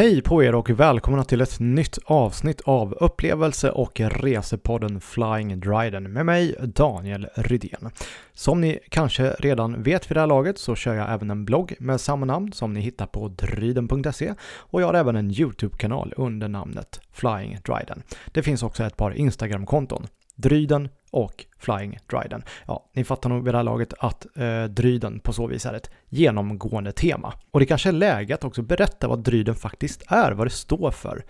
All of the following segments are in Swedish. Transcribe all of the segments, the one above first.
Hej på er och välkomna till ett nytt avsnitt av upplevelse och resepodden Flying Dryden med mig Daniel Rydén. Som ni kanske redan vet vid det här laget så kör jag även en blogg med samma namn som ni hittar på dryden.se och jag har även en YouTube-kanal under namnet Flying Dryden. Det finns också ett par Instagram-konton, Dryden och Flying Dryden. Ja, ni fattar nog vid det här laget att eh, Dryden på så vis är ett genomgående tema. Och det kanske är läge att också berätta vad Dryden faktiskt är, vad det står för.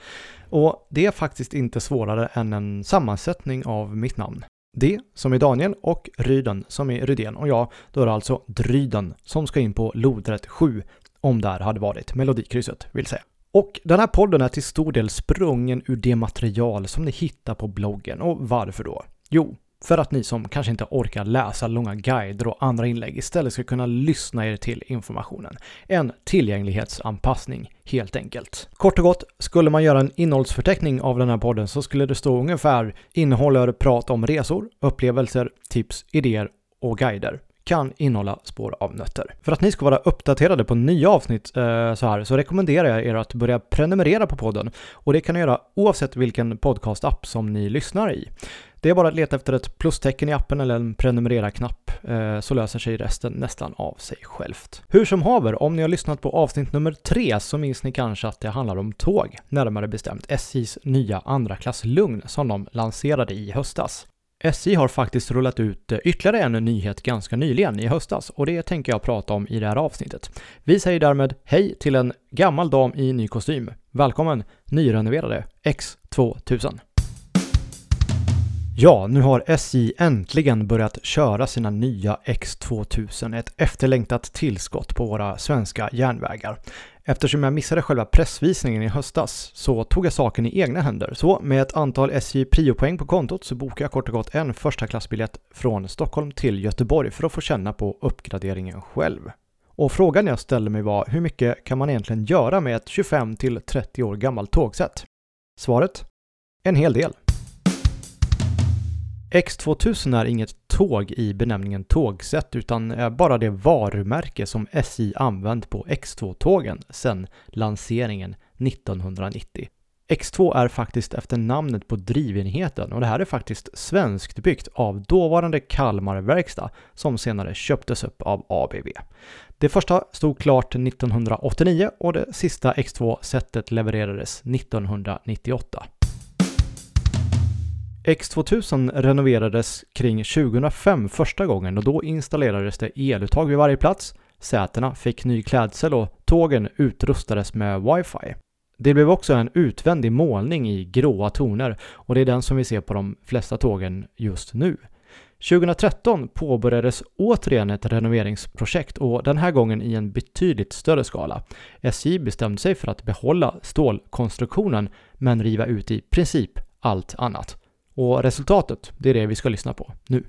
Och det är faktiskt inte svårare än en sammansättning av mitt namn. Det som är Daniel och Ryden som är Rydén och jag, då är det alltså Dryden som ska in på lodrätt 7 om där hade varit melodikrysset vill säga. Och den här podden är till stor del sprungen ur det material som ni hittar på bloggen. Och varför då? Jo, för att ni som kanske inte orkar läsa långa guider och andra inlägg istället ska kunna lyssna er till informationen. En tillgänglighetsanpassning helt enkelt. Kort och gott, skulle man göra en innehållsförteckning av den här podden så skulle det stå ungefär innehåller prat om resor, upplevelser, tips, idéer och guider kan innehålla spår av nötter. För att ni ska vara uppdaterade på nya avsnitt eh, så här så rekommenderar jag er att börja prenumerera på podden och det kan ni göra oavsett vilken podcastapp som ni lyssnar i. Det är bara att leta efter ett plustecken i appen eller en prenumerera-knapp eh, så löser sig resten nästan av sig självt. Hur som haver, om ni har lyssnat på avsnitt nummer tre så minns ni kanske att det handlar om tåg, närmare bestämt SJs nya andra klass Lugn som de lanserade i höstas. SJ har faktiskt rullat ut eh, ytterligare en nyhet ganska nyligen i höstas och det tänker jag prata om i det här avsnittet. Vi säger därmed hej till en gammal dam i ny kostym. Välkommen nyrenoverade X2000. Ja, nu har SJ äntligen börjat köra sina nya X2000, ett efterlängtat tillskott på våra svenska järnvägar. Eftersom jag missade själva pressvisningen i höstas så tog jag saken i egna händer. Så med ett antal SJ-priopoäng på kontot så bokade jag kort och gott en första klassbiljett från Stockholm till Göteborg för att få känna på uppgraderingen själv. Och frågan jag ställde mig var hur mycket kan man egentligen göra med ett 25 till 30 år gammalt tågsätt? Svaret? En hel del. X2000 är inget tåg i benämningen tågsätt utan är bara det varumärke som SJ använt på X2-tågen sedan lanseringen 1990. X2 är faktiskt efter namnet på drivenheten och det här är faktiskt svenskt byggt av dåvarande Kalmar Verkstad som senare köptes upp av ABB. Det första stod klart 1989 och det sista X2-sättet levererades 1998. X2000 renoverades kring 2005 första gången och då installerades det eluttag vid varje plats, sätena fick ny klädsel och tågen utrustades med wifi. Det blev också en utvändig målning i gråa toner och det är den som vi ser på de flesta tågen just nu. 2013 påbörjades återigen ett renoveringsprojekt och den här gången i en betydligt större skala. SJ bestämde sig för att behålla stålkonstruktionen men riva ut i princip allt annat. Och resultatet, det är det vi ska lyssna på nu.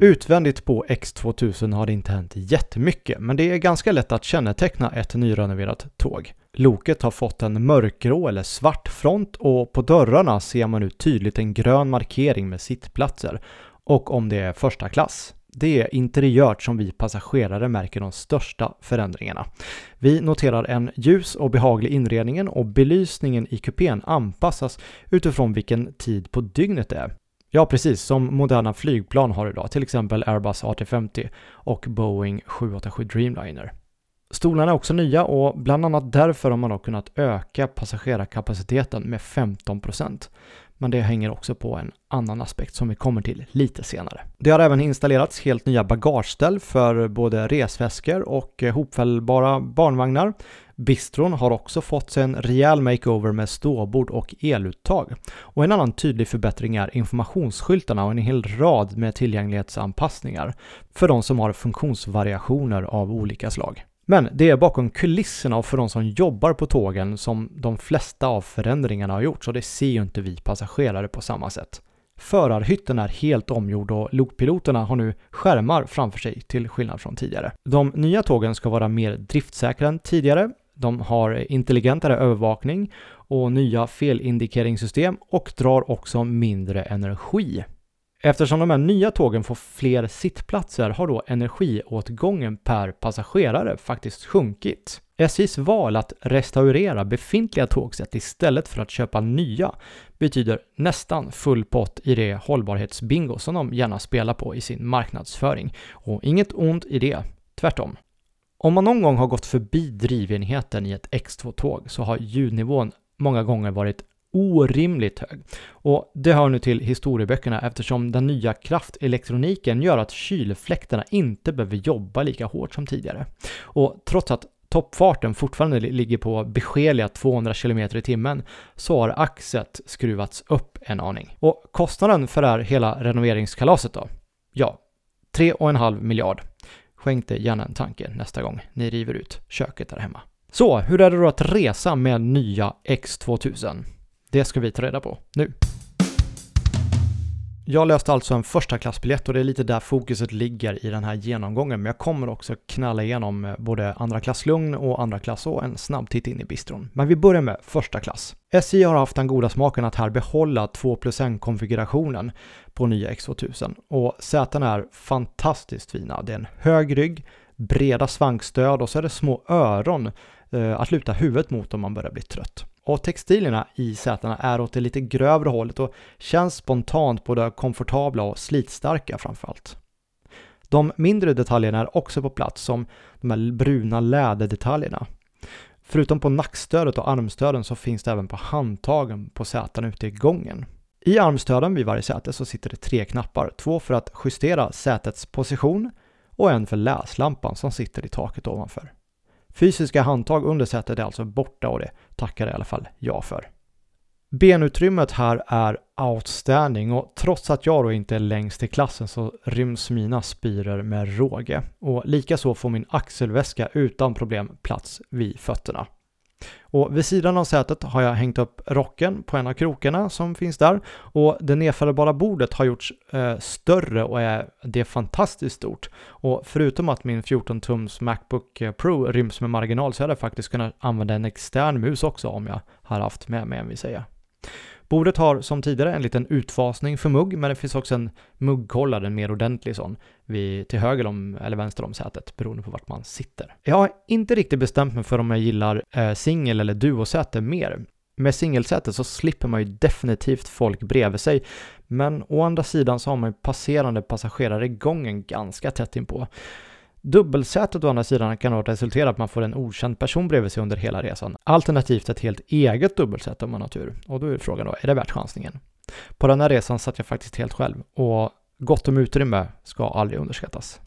Utvändigt på X2000 har det inte hänt jättemycket, men det är ganska lätt att känneteckna ett nyrenoverat tåg. Loket har fått en mörkgrå eller svart front och på dörrarna ser man nu tydligt en grön markering med sittplatser. Och om det är första klass. Det är interiört som vi passagerare märker de största förändringarna. Vi noterar en ljus och behaglig inredningen och belysningen i kupén anpassas utifrån vilken tid på dygnet det är. Ja, precis som moderna flygplan har idag, till exempel Airbus A350 och Boeing 787 Dreamliner. Stolarna är också nya och bland annat därför har man då kunnat öka passagerarkapaciteten med 15% men det hänger också på en annan aspekt som vi kommer till lite senare. Det har även installerats helt nya bagageställ för både resväskor och eh, hopfällbara barnvagnar. Bistron har också fått sig en rejäl makeover med ståbord och eluttag. Och en annan tydlig förbättring är informationsskyltarna och en hel rad med tillgänglighetsanpassningar för de som har funktionsvariationer av olika slag. Men det är bakom kulisserna och för de som jobbar på tågen som de flesta av förändringarna har gjorts och det ser ju inte vi passagerare på samma sätt. Förarhytten är helt omgjord och lokpiloterna har nu skärmar framför sig till skillnad från tidigare. De nya tågen ska vara mer driftsäkra än tidigare. De har intelligentare övervakning och nya felindikeringssystem och drar också mindre energi. Eftersom de här nya tågen får fler sittplatser har då energiåtgången per passagerare faktiskt sjunkit. SJs val att restaurera befintliga tågsätt istället för att köpa nya betyder nästan full pott i det hållbarhetsbingo som de gärna spelar på i sin marknadsföring. Och inget ont i det, tvärtom. Om man någon gång har gått förbi drivenheten i ett X2-tåg så har ljudnivån många gånger varit orimligt hög. Och det hör nu till historieböckerna eftersom den nya kraftelektroniken gör att kylfläktarna inte behöver jobba lika hårt som tidigare. Och trots att toppfarten fortfarande ligger på beskedliga 200 km i timmen så har axet skruvats upp en aning. Och kostnaden för det här hela renoveringskalaset då? Ja, 3,5 miljard. Skänk dig gärna en tanke nästa gång ni river ut köket där hemma. Så, hur är det då att resa med nya X2000? Det ska vi ta reda på nu. Jag löste alltså en första klassbiljett och det är lite där fokuset ligger i den här genomgången. Men jag kommer också knalla igenom eh, både andra klass lugn och andra klass och en snabb titt in i bistron. Men vi börjar med första klass. SJ har haft den goda smaken att här behålla 2 plus 1-konfigurationen på nya X2000 och sätena är fantastiskt fina. Det är en hög rygg, breda svankstöd och så är det små öron eh, att luta huvudet mot om man börjar bli trött. Och textilierna i sätena är åt det lite grövre hållet och känns spontant både komfortabla och slitstarka framförallt. De mindre detaljerna är också på plats som de här bruna läderdetaljerna. Förutom på nackstödet och armstöden så finns det även på handtagen på sätena ute i gången. I armstöden vid varje säte så sitter det tre knappar, två för att justera sätets position och en för läslampan som sitter i taket ovanför. Fysiska handtag under sätet är alltså borta och det tackar i alla fall jag för. Benutrymmet här är outstanding och trots att jag då inte är längst i klassen så ryms mina spiror med råge och likaså får min axelväska utan problem plats vid fötterna. Och vid sidan av sätet har jag hängt upp rocken på en av krokarna som finns där och det nedfällbara bordet har gjorts eh, större och är, det är fantastiskt stort. Och förutom att min 14-tums Macbook eh, Pro ryms med marginal så hade jag faktiskt kunnat använda en extern mus också om jag hade haft med mig en vill säga. Bordet har som tidigare en liten utfasning för mugg, men det finns också en mugghållare, en mer ordentlig sån, vid, till höger om, eller vänster om sätet, beroende på vart man sitter. Jag har inte riktigt bestämt mig för om jag gillar eh, singel eller duosäte mer. Med singelsätet så slipper man ju definitivt folk bredvid sig, men å andra sidan så har man ju passerande passagerare i gången ganska tätt inpå. Dubbelsätet å andra sidan kan då resultera att man får en okänd person bredvid sig under hela resan. Alternativt ett helt eget dubbelsäte om man har tur. Och då är frågan då, är det värt chansningen? På den här resan satt jag faktiskt helt själv och gott om utrymme ska aldrig underskattas.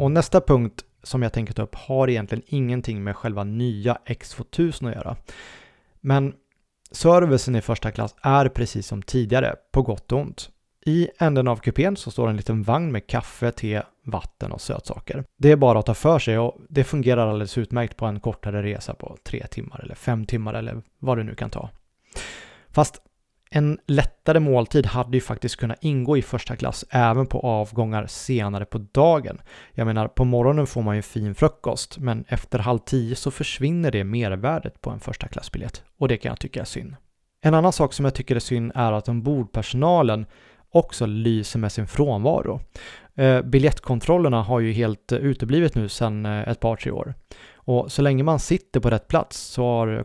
Och nästa punkt som jag tänker ta upp har egentligen ingenting med själva nya X2000 att göra. Men servicen i första klass är precis som tidigare, på gott och ont. I änden av kupén så står en liten vagn med kaffe, te, vatten och sötsaker. Det är bara att ta för sig och det fungerar alldeles utmärkt på en kortare resa på tre timmar eller fem timmar eller vad det nu kan ta. Fast en lättare måltid hade ju faktiskt kunnat ingå i första klass även på avgångar senare på dagen. Jag menar, på morgonen får man ju fin frukost, men efter halv tio så försvinner det mervärdet på en första klassbiljett och det kan jag tycka är synd. En annan sak som jag tycker är synd är att ombordpersonalen också lyser med sin frånvaro. Eh, biljettkontrollerna har ju helt eh, uteblivit nu sedan eh, ett par, tre år. Och så länge man sitter på rätt plats så har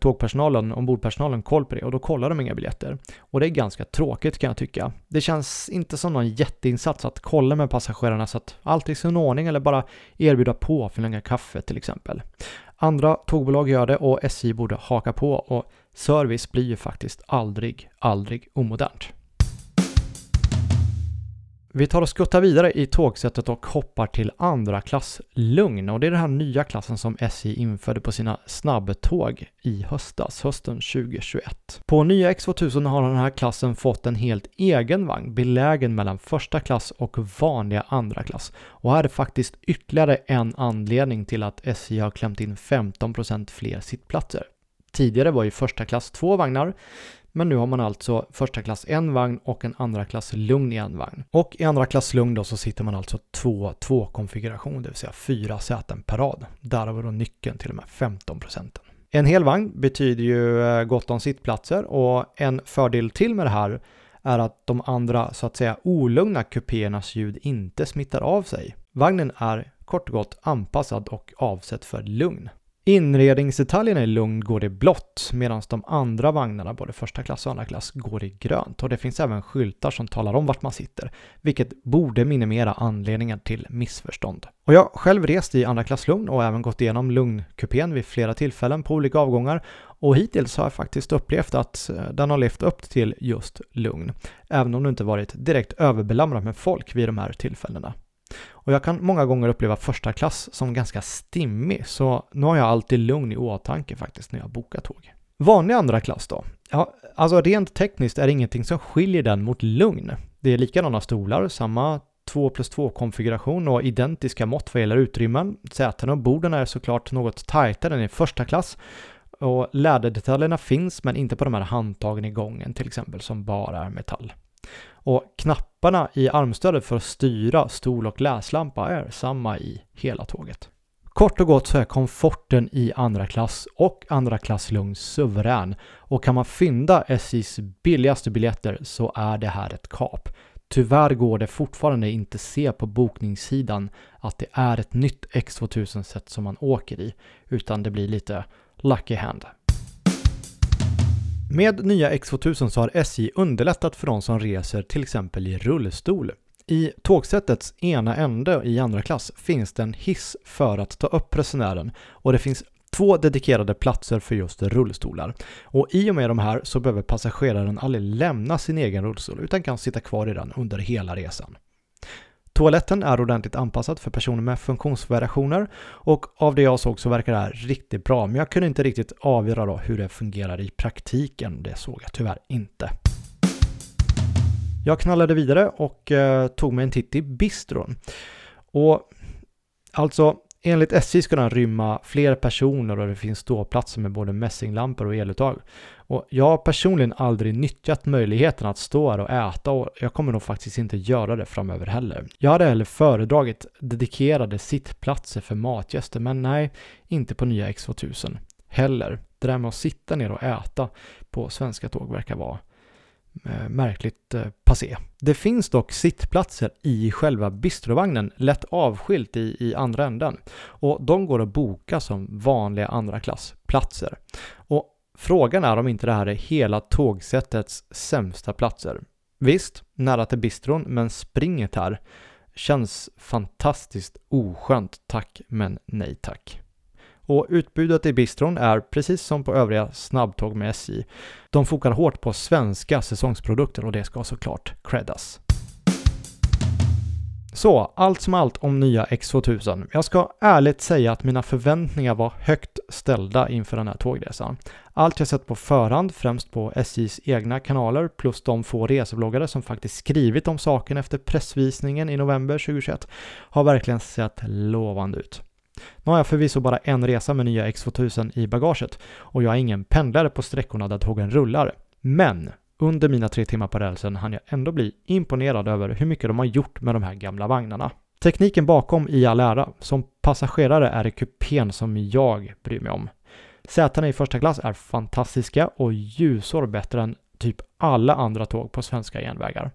tågpersonalen, ombordpersonalen koll på det och då kollar de inga biljetter. Och det är ganska tråkigt kan jag tycka. Det känns inte som någon jätteinsats att kolla med passagerarna så att allt är i sin ordning eller bara erbjuda påfyllningar kaffe till exempel. Andra tågbolag gör det och SJ borde haka på och service blir ju faktiskt aldrig, aldrig omodernt. Vi tar och skuttar vidare i tågsättet och hoppar till andra klass lugn och det är den här nya klassen som SJ införde på sina snabbtåg i höstas, hösten 2021. På nya X2000 har den här klassen fått en helt egen vagn belägen mellan första klass och vanliga andra klass. Och här är faktiskt ytterligare en anledning till att SJ har klämt in 15% fler sittplatser. Tidigare var ju första klass två vagnar, men nu har man alltså första klass en vagn och en andra klass lugn i en vagn. Och i andra klass lugn då så sitter man alltså två två konfiguration, det vill säga fyra säten per rad. Därav då nyckeln till de här 15 procenten. En hel vagn betyder ju eh, gott om sittplatser och en fördel till med det här är att de andra så att säga olugna kupéernas ljud inte smittar av sig. Vagnen är kort och gott anpassad och avsett för lugn. Inredningsdetaljerna i Lugn går i blått medan de andra vagnarna, både första klass och andra klass, går i grönt. Och det finns även skyltar som talar om vart man sitter, vilket borde minimera anledningen till missförstånd. Och jag har själv rest i andra klass Lugn och även gått igenom Lugnkupén vid flera tillfällen på olika avgångar och hittills har jag faktiskt upplevt att eh, den har levt upp till just Lugn, även om det inte varit direkt överbelamrat med folk vid de här tillfällena. Och jag kan många gånger uppleva första klass som ganska stimmig, så nu har jag alltid lugn i åtanke faktiskt när jag bokar tåg. Vanlig andra klass då? Ja, alltså rent tekniskt är det ingenting som skiljer den mot lugn. Det är likadana stolar, samma 2 plus 2 konfiguration och identiska mått vad gäller utrymmen. Sätena och borden är såklart något tajtare än i första klass och läderdetaljerna finns men inte på de här handtagen i gången till exempel som bara är metall. Och knapparna i armstödet för att styra stol och läslampa är samma i hela tåget. Kort och gott så är komforten i andra klass och andra klass lugn suverän och kan man fynda SJs billigaste biljetter så är det här ett kap. Tyvärr går det fortfarande inte se på bokningssidan att det är ett nytt X2000 set som man åker i utan det blir lite lucky hand. Med nya X2000 så har SJ underlättat för de som reser till exempel i rullstol. I tågsättets ena ände i andra klass finns det en hiss för att ta upp resenären och det finns två dedikerade platser för just rullstolar. Och i och med de här så behöver passageraren aldrig lämna sin egen rullstol utan kan sitta kvar i den under hela resan. Toaletten är ordentligt anpassad för personer med funktionsvariationer och av det jag såg så verkar det här riktigt bra men jag kunde inte riktigt avgöra då hur det fungerar i praktiken. Det såg jag tyvärr inte. Jag knallade vidare och eh, tog mig en titt i bistron. Och alltså Enligt SJ ska den rymma fler personer och det finns ståplatser med både mässinglampor och eluttag. Och jag har personligen aldrig nyttjat möjligheten att stå här och äta och jag kommer nog faktiskt inte göra det framöver heller. Jag hade heller föredragit dedikerade sittplatser för matgäster men nej, inte på nya X2000 heller. Det där med att sitta ner och äta på svenska tåg verkar vara Eh, märkligt eh, passé. Det finns dock sittplatser i själva bistrovagnen lätt avskilt i, i andra änden och de går att boka som vanliga andra klassplatser. Och frågan är om inte det här är hela tågsättets sämsta platser. Visst, nära till bistron, men springet här känns fantastiskt oskönt tack men nej tack. Och utbudet i bistron är precis som på övriga snabbtåg med SJ. De fokar hårt på svenska säsongsprodukter och det ska såklart creddas. Så, allt som allt om nya X2000. Jag ska ärligt säga att mina förväntningar var högt ställda inför den här tågresan. Allt jag sett på förhand, främst på SJs egna kanaler, plus de få resebloggare som faktiskt skrivit om saken efter pressvisningen i november 2021, har verkligen sett lovande ut. Nu har jag förvisso bara en resa med nya X2000 i bagaget och jag är ingen pendlare på sträckorna där tågen rullar. Men under mina tre timmar på rälsen hann jag ändå bli imponerad över hur mycket de har gjort med de här gamla vagnarna. Tekniken bakom i all ära, som passagerare är det kupén som jag bryr mig om. Sätena i första klass är fantastiska och ljusår bättre än typ alla andra tåg på svenska järnvägar.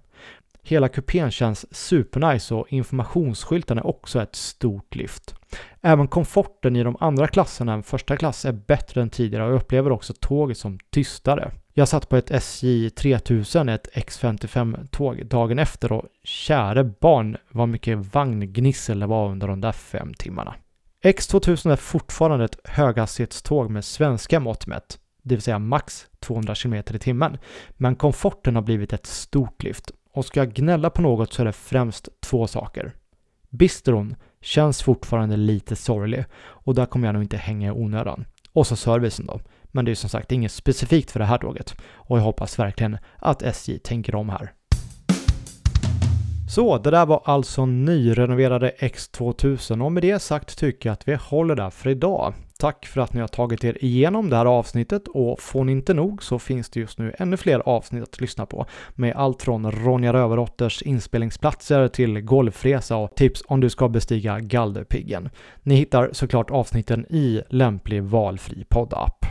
Hela kupén känns supernice och informationsskylten är också ett stort lyft. Även komforten i de andra klasserna än första klass är bättre än tidigare och jag upplever också tåget som tystare. Jag satt på ett SJ 3000, ett X55-tåg, dagen efter och käre barn vad mycket vagngnissel det var under de där fem timmarna. X2000 är fortfarande ett höghastighetståg med svenska mått mätt, det vill säga max 200 km i timmen. Men komforten har blivit ett stort lyft och ska jag gnälla på något så är det främst två saker. Bistron känns fortfarande lite sorglig och där kommer jag nog inte hänga i onödan. Och så servicen då. Men det är som sagt inget specifikt för det här tåget och jag hoppas verkligen att SJ tänker om här. Så, det där var alltså nyrenoverade X2000 och med det sagt tycker jag att vi håller där för idag. Tack för att ni har tagit er igenom det här avsnittet och får ni inte nog så finns det just nu ännu fler avsnitt att lyssna på med allt från Ronja Rövardotters inspelningsplatser till golfresa och tips om du ska bestiga Galdhöpiggen. Ni hittar såklart avsnitten i lämplig valfri poddapp.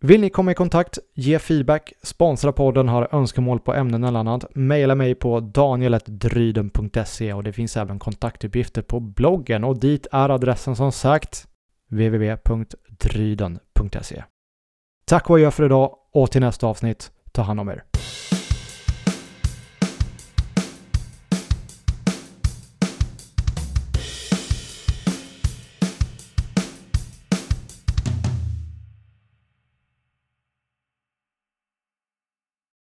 Vill ni komma i kontakt, ge feedback, sponsra podden, har önskemål på ämnen eller annat, mejla mig på danieletdryden.se och det finns även kontaktuppgifter på bloggen och dit är adressen som sagt www.dryden.se. Tack och adjö för idag och till nästa avsnitt, ta hand om er.